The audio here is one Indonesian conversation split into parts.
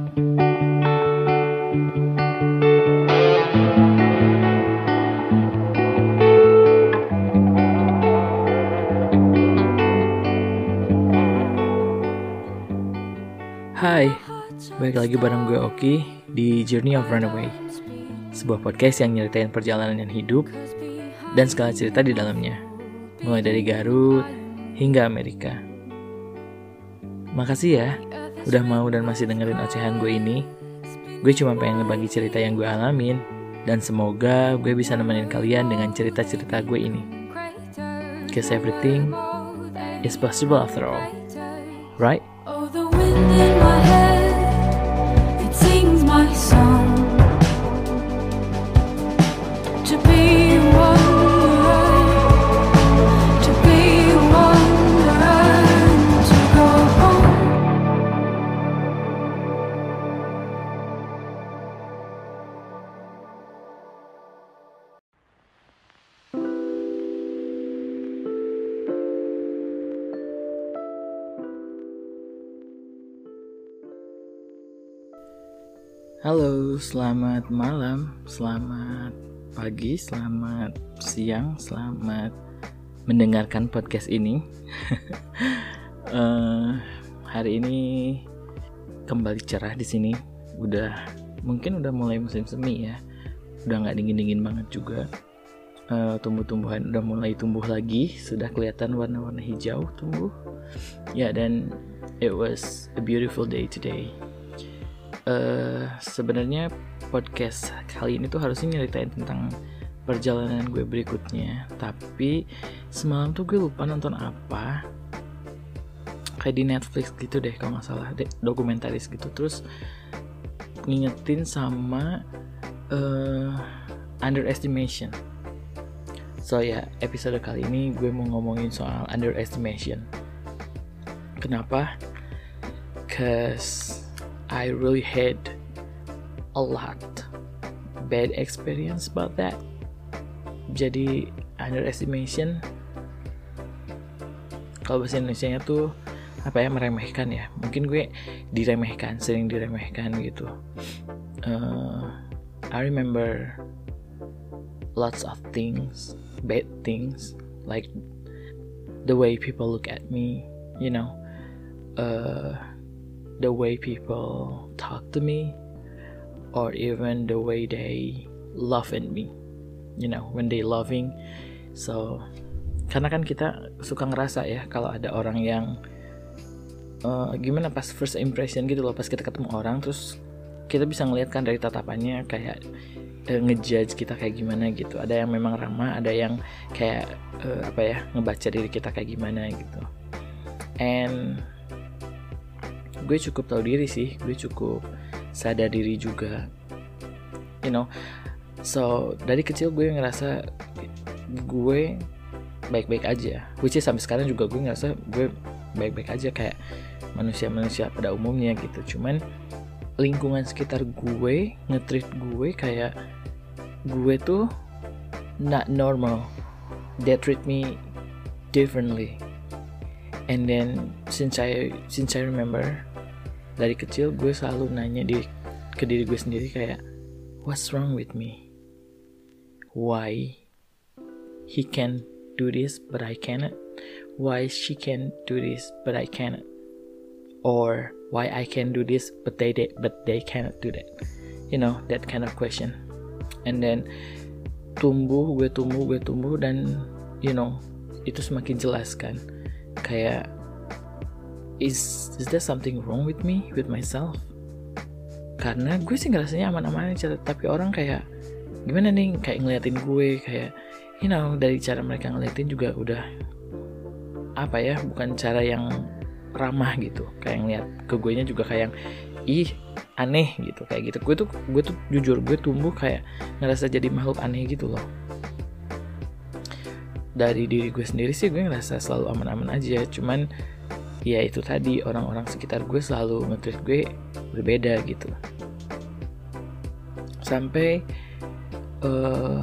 Hai, balik lagi bareng gue Oki di Journey of Runaway Sebuah podcast yang nyeritain perjalanan hidup dan segala cerita di dalamnya Mulai dari Garut hingga Amerika. Makasih ya, udah mau dan masih dengerin ocehan gue ini Gue cuma pengen ngebagi cerita yang gue alamin Dan semoga gue bisa nemenin kalian dengan cerita-cerita gue ini Cause everything is possible after all Right? Oh, the wind in my head, it sings my song. To be one, selamat malam, selamat pagi, selamat siang, selamat mendengarkan podcast ini. Eh, hari ini kembali cerah di sini. Udah mungkin udah mulai musim semi ya. Udah nggak dingin-dingin banget juga. Eh, tumbuh-tumbuhan udah mulai tumbuh lagi, sudah kelihatan warna-warna hijau tumbuh. Ya dan it was a beautiful day today eh sebenarnya podcast kali ini tuh harusnya nyeritain tentang perjalanan gue berikutnya. Tapi semalam tuh gue lupa nonton apa. Kayak di Netflix gitu deh kalau nggak salah. Dokumentaris gitu. Terus ngingetin sama eh, underestimation. So ya episode kali ini gue mau ngomongin soal underestimation. Kenapa? Cause I really had a lot bad experience about that. Jadi underestimation kalau bahasa Indonesia tuh apa ya meremehkan ya. Mungkin gue diremehkan, sering diremehkan gitu. Uh, I remember lots of things, bad things, like the way people look at me, you know. Uh, the way people talk to me or even the way they love at me you know when they loving. So karena kan kita suka ngerasa ya kalau ada orang yang eh, gimana pas first impression gitu loh pas kita ketemu orang terus kita bisa ngeliat kan dari tatapannya kayak eh, ngejudge kita kayak gimana gitu. Ada yang memang ramah ada yang kayak eh, apa ya ngebaca diri kita kayak gimana gitu. And gue cukup tahu diri sih gue cukup sadar diri juga. You know so dari kecil gue ngerasa gue baik-baik aja. Which is sampai sekarang juga gue ngerasa gue baik-baik aja kayak manusia-manusia pada umumnya gitu. Cuman lingkungan sekitar gue ngetreat gue kayak gue tuh not normal. They treat me differently. And then since I since I remember dari kecil gue selalu nanya di ke diri gue sendiri kayak what's wrong with me? Why he can do this but I cannot? Why she can do this but I cannot? Or why I can do this but they, they but they cannot do that? You know that kind of question. And then tumbuh gue tumbuh gue tumbuh dan you know itu semakin jelas kan. Kayak is is there something wrong with me with myself? Karena gue sih ngerasanya aman-aman aja tapi orang kayak gimana nih kayak ngeliatin gue kayak you know dari cara mereka ngeliatin juga udah apa ya bukan cara yang ramah gitu. Kayak ngeliat ke gue nya juga kayak ih aneh gitu kayak gitu. Gue tuh gue tuh jujur gue tumbuh kayak ngerasa jadi makhluk aneh gitu loh. Dari diri gue sendiri sih gue ngerasa selalu aman-aman aja. Cuman ya itu tadi orang-orang sekitar gue selalu nge gue berbeda gitu. Sampai eh,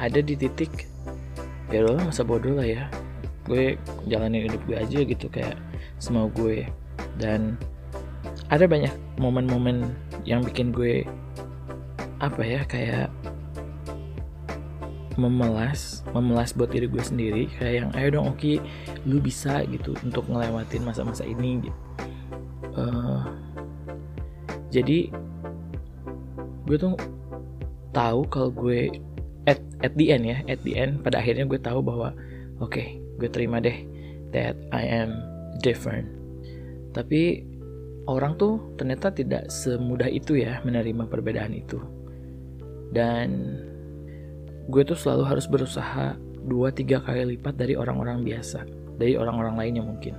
ada di titik ya udah masa bodoh lah ya. Gue jalanin hidup gue aja gitu kayak semau gue. Dan ada banyak momen-momen yang bikin gue apa ya kayak memelas memelas buat diri gue sendiri kayak yang ayo dong oke lu bisa gitu untuk ngelewatin masa-masa ini gitu. Uh, jadi gue tuh tahu kalau gue at at the end ya at the end pada akhirnya gue tahu bahwa oke okay, gue terima deh that I am different tapi orang tuh ternyata tidak semudah itu ya menerima perbedaan itu dan gue tuh selalu harus berusaha dua tiga kali lipat dari orang-orang biasa dari orang-orang lainnya mungkin.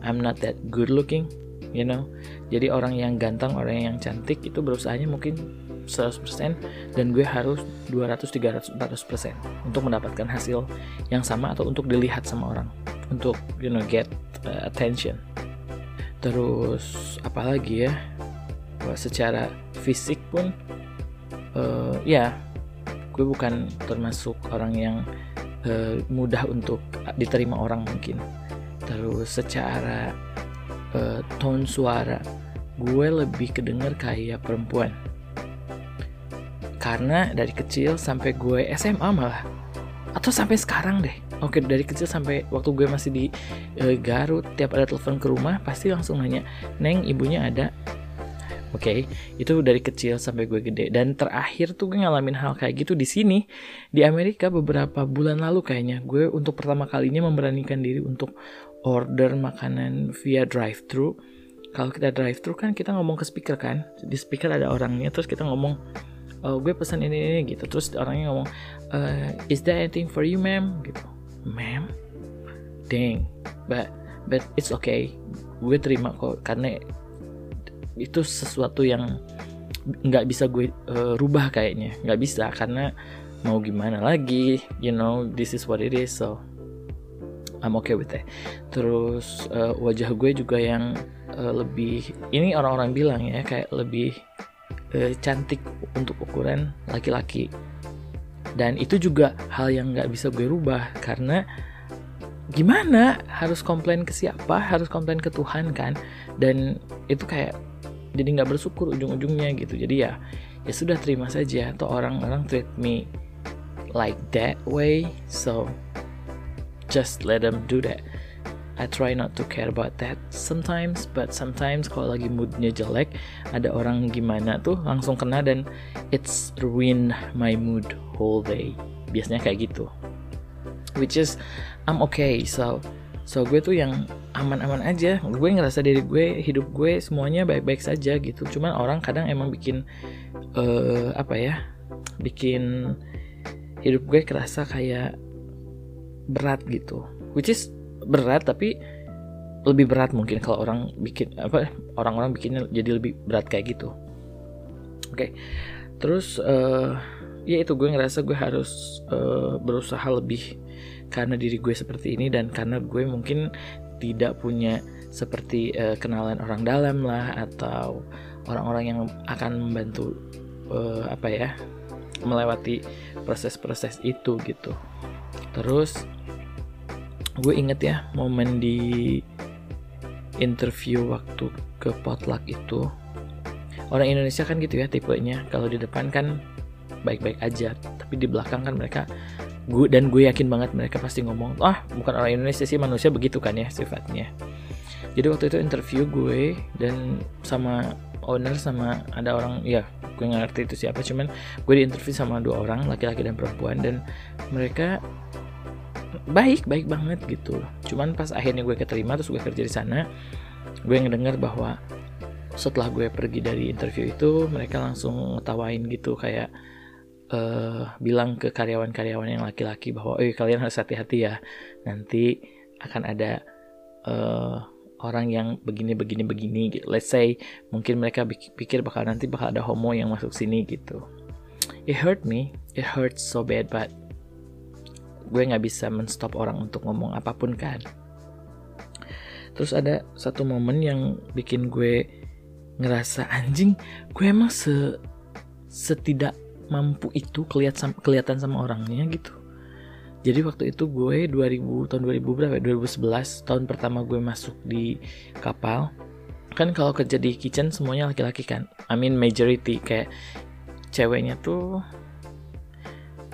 I'm not that good looking you know? Jadi orang yang ganteng orang yang cantik itu berusahanya mungkin 100% dan gue harus 200 300 400% untuk mendapatkan hasil yang sama atau untuk dilihat sama orang untuk you know get uh, attention. Terus apalagi ya? Secara fisik pun uh, ya gue bukan termasuk orang yang uh, mudah untuk diterima orang mungkin. Terus secara uh, tone suara gue lebih kedenger kayak perempuan. Karena dari kecil sampai gue SMA malah. Atau sampai sekarang deh. Oke dari kecil sampai waktu gue masih di uh, Garut tiap ada telepon ke rumah pasti langsung nanya neng ibunya ada Oke, okay, itu dari kecil sampai gue gede. Dan terakhir tuh gue ngalamin hal kayak gitu di sini di Amerika beberapa bulan lalu kayaknya. Gue untuk pertama kalinya memberanikan diri untuk order makanan via drive-thru. Kalau kita drive-thru kan kita ngomong ke speaker kan. Di speaker ada orangnya terus kita ngomong oh, gue pesan ini ini gitu. Terus orangnya ngomong uh, is there anything for you ma'am gitu. Ma'am? Dang. But but it's okay. Gue terima kok karena itu sesuatu yang nggak bisa gue uh, rubah kayaknya. Nggak bisa karena mau gimana lagi you know this is what it is so I'm okay with it. Terus uh, wajah gue juga yang uh, lebih ini orang-orang bilang ya kayak lebih uh, cantik untuk ukuran laki-laki. Dan itu juga hal yang nggak bisa gue rubah karena gimana? Harus komplain ke siapa? Harus komplain ke Tuhan kan? Dan itu kayak jadi nggak bersyukur ujung-ujungnya gitu. Jadi ya ya sudah terima saja. Atau orang-orang treat me like that way so just let them do that. I try not to care about that sometimes but sometimes kalau lagi moodnya jelek ada orang gimana tuh langsung kena dan it's ruin my mood whole day. Biasanya kayak gitu. Which is I'm okay. So so gue tuh yang aman-aman aja. Gue ngerasa diri gue hidup gue semuanya baik-baik saja gitu. Cuman orang kadang emang bikin uh, apa ya bikin hidup gue kerasa kayak berat gitu. Which is berat tapi lebih berat mungkin kalau orang bikin apa orang-orang bikinnya jadi lebih berat kayak gitu. Oke okay. terus uh, ya itu gue ngerasa gue harus uh, berusaha lebih karena diri gue seperti ini dan karena gue mungkin tidak punya seperti uh, kenalan orang dalam lah atau orang-orang yang akan membantu uh, apa ya melewati proses-proses itu gitu. Terus gue inget ya momen di interview waktu ke potluck itu. Orang Indonesia kan gitu ya tipenya kalau di depan kan baik-baik aja tapi di belakang kan mereka gue dan gue yakin banget mereka pasti ngomong ah bukan orang Indonesia sih manusia begitu kan ya sifatnya. Jadi waktu itu interview gue dan sama owner sama ada orang ya gue nggak ngerti itu siapa cuman gue di interview sama dua orang laki-laki dan perempuan dan mereka baik baik banget gitu. Cuman pas akhirnya gue keterima terus gue kerja di sana gue ngedengar bahwa setelah gue pergi dari interview itu mereka langsung ngetawain gitu kayak uh, bilang ke karyawan-karyawan yang laki-laki bahwa eh kalian harus hati-hati ya. Nanti akan ada uh, orang yang begini begini begini gitu. let's say mungkin mereka pikir bakal nanti bakal ada homo yang masuk sini gitu. It hurt me. It hurts so bad but gue nggak bisa menstop orang untuk ngomong apa pun kan. Terus ada satu momen yang bikin gue ngerasa anjing gue emang se setidak mampu itu kelihatan sama orangnya gitu. Jadi waktu itu gue 2000 tahun 2000 berapa 2011 tahun pertama gue masuk di kapal. Kan kalau kerja di kitchen semuanya laki-laki kan? I mean majority kayak ceweknya tuh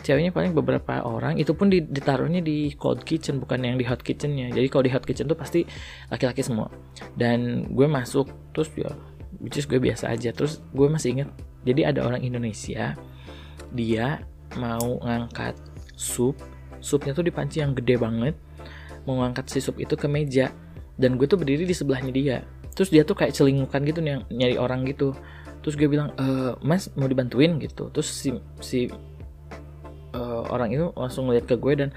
ceweknya paling beberapa orang. Itu pun ditaruhnya di cold kitchen bukan yang di hot kitchennya. Jadi kalau di hot kitchen tuh pasti laki-laki semua. Dan gue masuk terus ya which is gue biasa aja. Terus gue masih inget jadi ada orang Indonesia dia mau ngangkat sup. Supnya tuh di panci yang gede banget. Mau ngangkat si sup itu ke meja. Dan gue tuh berdiri di sebelahnya dia. Terus dia tuh kayak celingukan gitu nih nyari orang gitu. Terus gue bilang e, mas mau dibantuin? gitu. Terus si si uh, orang itu langsung ngeliat ke gue dan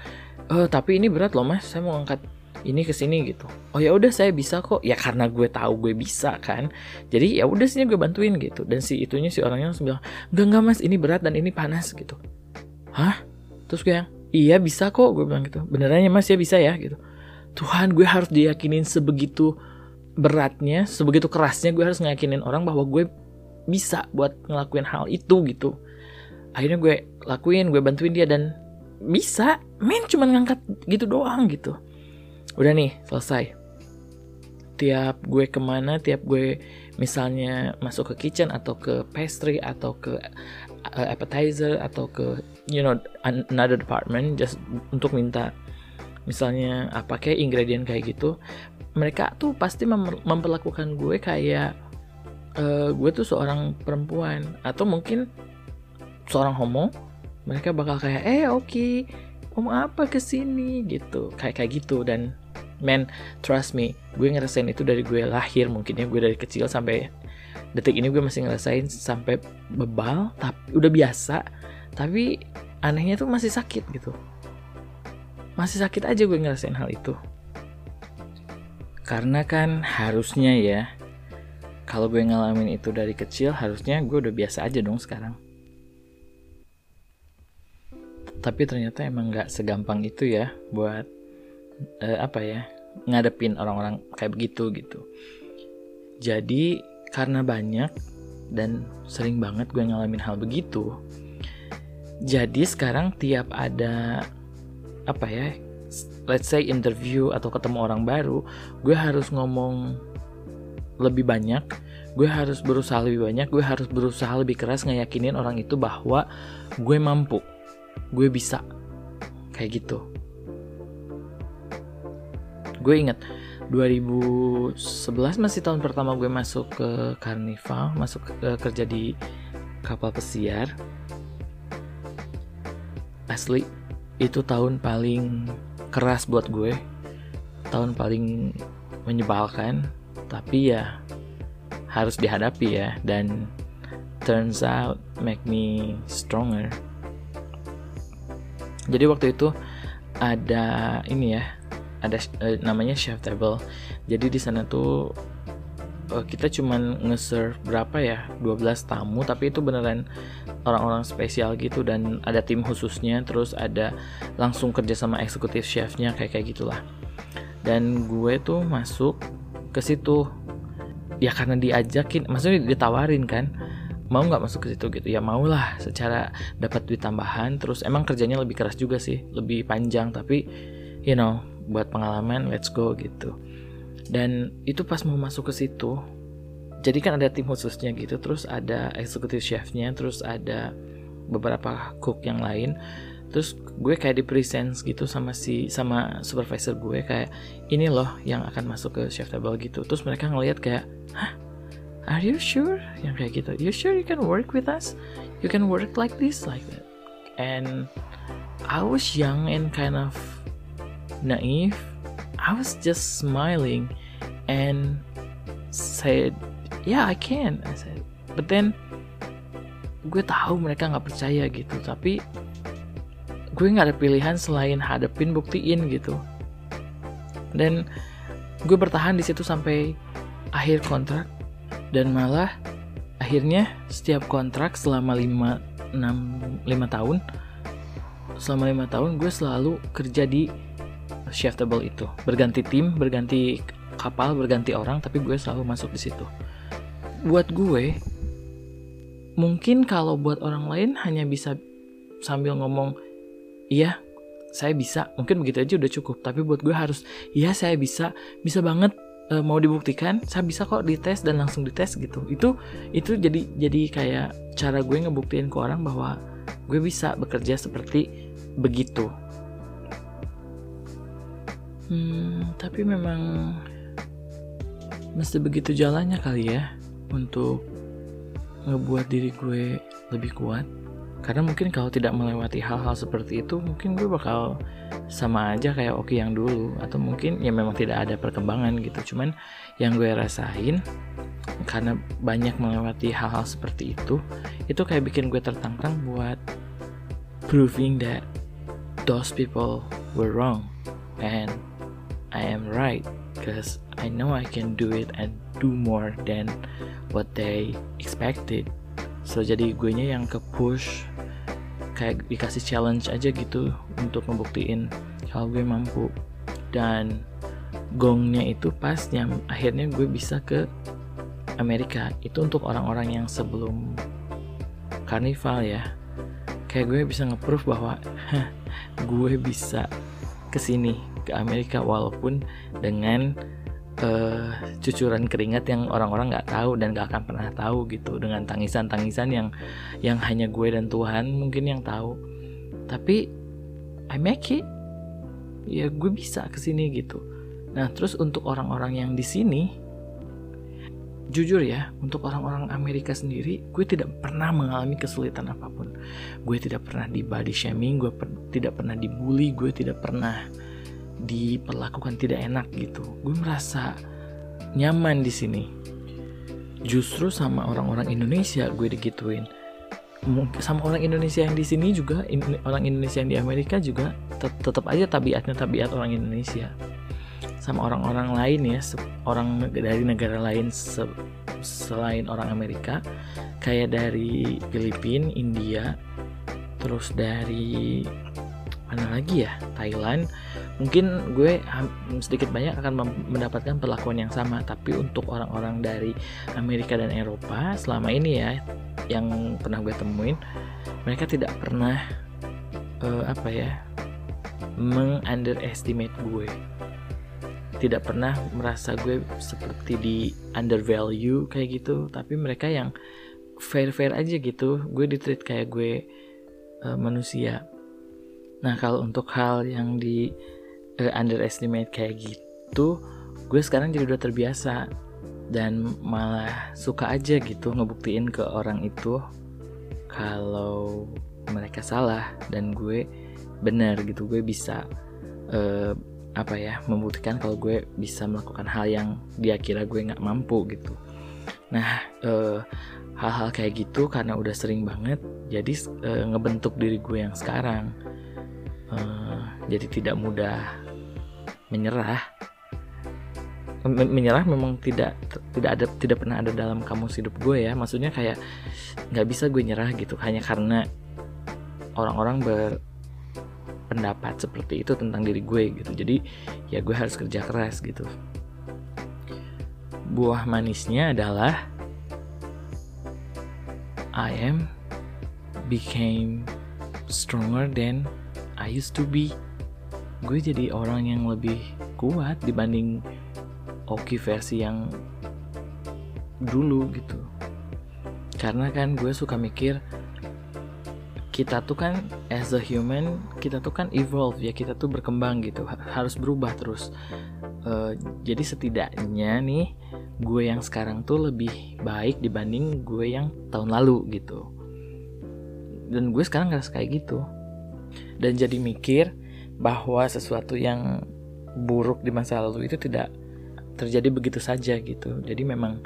eh tapi ini berat loh mas. Saya mau angkat ini ke sini gitu. Oh ya udah saya bisa kok. Ya karena gue tahu gue bisa kan. Jadi ya udah sini gue bantuin gitu. Dan si itunya si orangnya langsung bilang enggak enggak mas ini berat dan ini panas gitu. Hah? Terus gue yang iya bisa kok gue bilang gitu. Beneran ya mas? Ya bisa ya? Gitu. Tuhan gue harus diyakinin sebegitu beratnya sebegitu kerasnya gue harus ngeyakinin orang bahwa gue bisa buat ngelakuin hal itu gitu. Akhirnya gue lakuin gue bantuin dia dan bisa. Men cuma ngangkat gitu doang gitu udah nih selesai. Tiap gue ke mana tiap gue misalnya masuk ke kitchen atau ke pastry atau ke uh, appetizer atau ke you know another department just untuk minta misalnya apa kayak ingredient kayak gitu mereka tuh pasti mem memperlakukan gue kayak uh, gue tuh seorang perempuan atau mungkin seorang homo. Mereka bakal kayak eh oke okay, om apa ke sini gitu kayak kayak gitu. Dan man trust me gue ngerasain itu dari gue lahir mungkin ya gue dari kecil sampai detik ini gue masih ngerasain sampai bebal tapi udah biasa tapi anehnya tuh masih sakit gitu. Masih sakit aja gue ngerasain hal itu. Karena kan harusnya ya kalau gue ngalamin itu dari kecil harusnya gue udah biasa aja dong sekarang. Tapi ternyata emang nggak segampang itu ya buat uh, apa ya ngadepin orang-orang kayak begitu gitu. Jadi karena banyak dan sering banget gue ngalamin hal begitu jadi sekarang tiap ada apa ya let's say interview atau ketemu orang baru gue harus ngomong lebih banyak gue harus berusaha lebih banyak gue harus berusaha lebih keras ngeyakinin orang itu bahwa gue mampu gue bisa kayak gitu gue inget 2011 masih tahun pertama gue masuk ke Carnival masuk ke, kerja di kapal pesiar. Asli itu tahun paling keras buat gue. Tahun paling menyebalkan. Tapi ya harus dihadapi ya. Dan turns out make me stronger. Jadi waktu itu ada ini ya ada uh, namanya chef table. Jadi di sana tuh uh, kita cuman nge-serve berapa ya? 12 tamu tapi itu beneran orang-orang spesial gitu dan ada tim khususnya terus ada langsung kerja sama eksekutif chefnya kayak kayak gitulah. Dan gue tuh masuk ke situ. Ya karena diajakin maksudnya ditawarin kan mau nggak masuk ke situ gitu? Ya mau lah secara dapat duit tambahan terus emang kerjanya lebih keras juga sih lebih panjang tapi you know buat pengalaman let's go gitu. Dan itu pas mau masuk ke situ jadi kan ada tim khususnya gitu terus ada eksekutif chefnya terus ada beberapa cook yang lain. Terus gue kayak di presence gitu sama si sama supervisor gue kayak ini loh yang akan masuk ke chef table gitu. Terus mereka ngelihat kayak hah? Are you sure? Yang kayak gitu you sure you can work with us? You can work like this like that. And I was young and kind of naive I was just smiling and said yeah I can I said. But then gue tahu mereka nggak percaya gitu tapi gue nggak ada pilihan selain hadepin buktiin gitu. Dan gue bertahan di situ sampai akhir kontrak dan malah akhirnya setiap kontrak selama 5 6 5 tahun selama lima tahun gue selalu kerja di chef table itu. Berganti tim berganti kapal berganti orang tapi gue selalu masuk di situ. Buat gue mungkin kalau buat orang lain hanya bisa sambil ngomong iya saya bisa. Mungkin begitu aja udah cukup. Tapi buat gue harus iya saya bisa. Bisa banget eh, mau dibuktikan saya bisa kok dites dan langsung dites gitu. Itu itu jadi jadi kayak cara gue ngebuktiin ke orang bahwa gue bisa bekerja seperti begitu hmm, tapi memang mesti begitu jalannya kali ya untuk ngebuat diri gue lebih kuat. Karena mungkin kalau tidak melewati hal-hal seperti itu mungkin gue bakal sama aja kayak oke yang dulu. Atau mungkin ya memang tidak ada perkembangan gitu. Cuman yang gue rasain karena banyak melewati hal-hal seperti itu itu kayak bikin gue tertantang buat proving that those people were wrong. And I am right because I know I can do it and do more than what they expected. So jadi gue nya yang ke push kayak dikasih challenge aja gitu untuk ngebuktiin kalau gue mampu. Dan gongnya itu pas yang akhirnya gue bisa ke Amerika. Itu untuk orang-orang yang sebelum karnival ya. Kayak gue bisa nge-proof bahwa gue bisa ke sini ke Amerika walaupun dengan uh, cucuran keringat yang orang-orang nggak tahu dan gak akan pernah tahu gitu. Dengan tangisan-tangisan yang yang hanya gue dan Tuhan mungkin yang tahu. Tapi I make it. Ya gue bisa ke sini gitu. Nah terus untuk orang-orang yang di sini jujur ya untuk orang-orang Amerika sendiri gue tidak pernah mengalami kesulitan apa pun. Gue tidak pernah di body shaming gue per tidak pernah dibully gue tidak pernah diperlakukan tidak enak gitu. Gue merasa nyaman di sini. Justru sama orang-orang Indonesia gue digituin. Sama orang Indonesia yang di sini juga orang Indonesia yang di Amerika juga tetap aja tabiatnya tabiat orang Indonesia sama orang-orang lain ya orang dari negara lain selain orang Amerika kayak dari Filipina, India, terus dari mana lagi ya? Thailand. Mungkin gue sedikit banyak akan mendapatkan perlakuan yang sama tapi untuk orang-orang dari Amerika dan Eropa selama ini ya yang pernah gue temuin mereka tidak pernah uh, apa ya mengunderestimate gue tidak pernah merasa gue seperti di undervalue kayak gitu tapi mereka yang fair fair aja gitu. Gue di treat kayak gue uh, manusia. Nah kalau untuk hal yang di uh, underestimate kayak gitu, gue sekarang jadi udah terbiasa dan malah suka aja gitu ngebuktiin ke orang itu kalau mereka salah dan gue benar gitu. Gue bisa uh, apa ya membuktikan kalau gue bisa melakukan hal yang dia kira gue nggak mampu gitu. Nah uh, hal-hal kayak gitu karena udah sering banget jadi uh, ngebentuk diri gue yang sekarang uh, jadi tidak mudah menyerah. Menyerah memang tidak tidak ada tidak pernah ada dalam kamus hidup gue ya. Maksudnya kayak nggak bisa gue nyerah gitu hanya karena orang-orang berpendapat seperti itu tentang diri gue gitu. Jadi ya gue harus kerja keras gitu. Buah manisnya adalah I am became stronger than I used to be. Gue jadi orang yang lebih kuat dibanding Oki versi yang dulu gitu. Karena kan gue suka mikir kita tuh kan as a human kita tuh kan evolve ya kita tuh berkembang gitu harus berubah terus. Uh, jadi setidaknya nih gue yang sekarang tuh lebih baik dibanding gue yang tahun lalu gitu. Dan gue sekarang ngerasa kayak gitu. Dan jadi mikir bahwa sesuatu yang buruk di masa lalu itu tidak terjadi begitu saja gitu. Jadi memang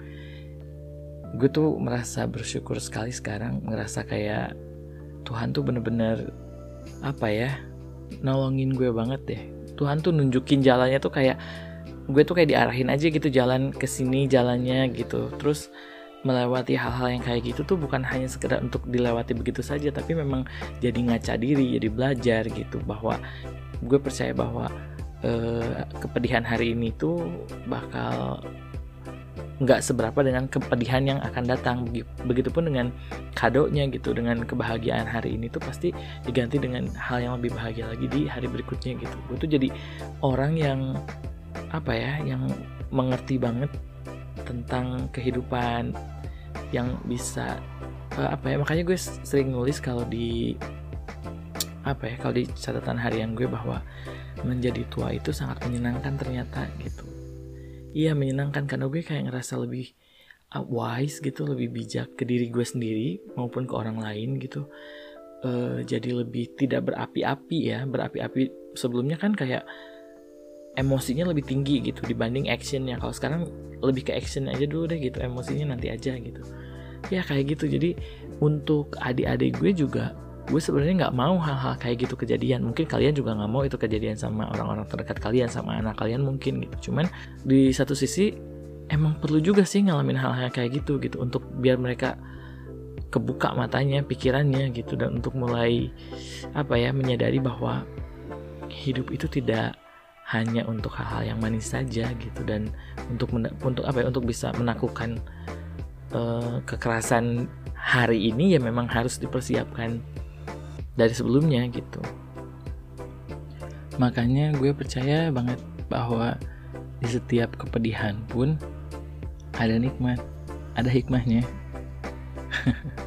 gue tuh merasa bersyukur sekali sekarang ngerasa kayak Tuhan tuh bener-bener apa ya nolongin gue banget deh. Tuhan tuh nunjukin jalannya tuh kayak gue tuh kayak diarahin aja gitu jalan ke sini jalannya gitu. Terus melewati hal-hal yang kayak gitu tuh bukan hanya sekedar untuk dilewati begitu saja tapi memang jadi ngaca diri jadi belajar gitu bahwa gue percaya bahwa eh, kepedihan hari ini tuh bakal nggak seberapa dengan kepedihan yang akan datang. Begitupun dengan kadonya gitu dengan kebahagiaan hari ini tuh pasti diganti dengan hal yang lebih bahagia lagi di hari berikutnya gitu. Gue tuh jadi orang yang apa ya yang mengerti banget tentang kehidupan yang bisa uh, apa ya makanya gue sering nulis kalau di apa ya kalau di catatan harian gue bahwa menjadi tua itu sangat menyenangkan ternyata gitu iya menyenangkan karena gue kayak ngerasa lebih uh, wise gitu lebih bijak ke diri gue sendiri maupun ke orang lain gitu. Uh, jadi lebih tidak berapi-api ya berapi-api. Sebelumnya kan kayak emosinya lebih tinggi gitu dibanding actionnya. Kalau sekarang lebih ke action aja dulu deh gitu emosinya nanti aja gitu. Ya kayak gitu. Jadi untuk adik-adik gue juga gue sebenarnya nggak mau hal-hal kayak gitu kejadian. Mungkin kalian juga nggak mau itu kejadian sama orang-orang terdekat kalian sama anak kalian mungkin gitu. Cuman di satu sisi emang perlu juga sih ngalamin hal-hal kayak gitu gitu untuk biar mereka kebuka matanya pikirannya gitu dan untuk mulai apa ya menyadari bahwa hidup itu tidak hanya untuk hal-hal yang manis saja gitu dan untuk untuk apa ya untuk bisa menaklukkan uh, kekerasan hari ini ya memang harus dipersiapkan dari sebelumnya gitu. Makanya gue percaya banget bahwa di setiap kepedihan pun ada nikmat ada hikmahnya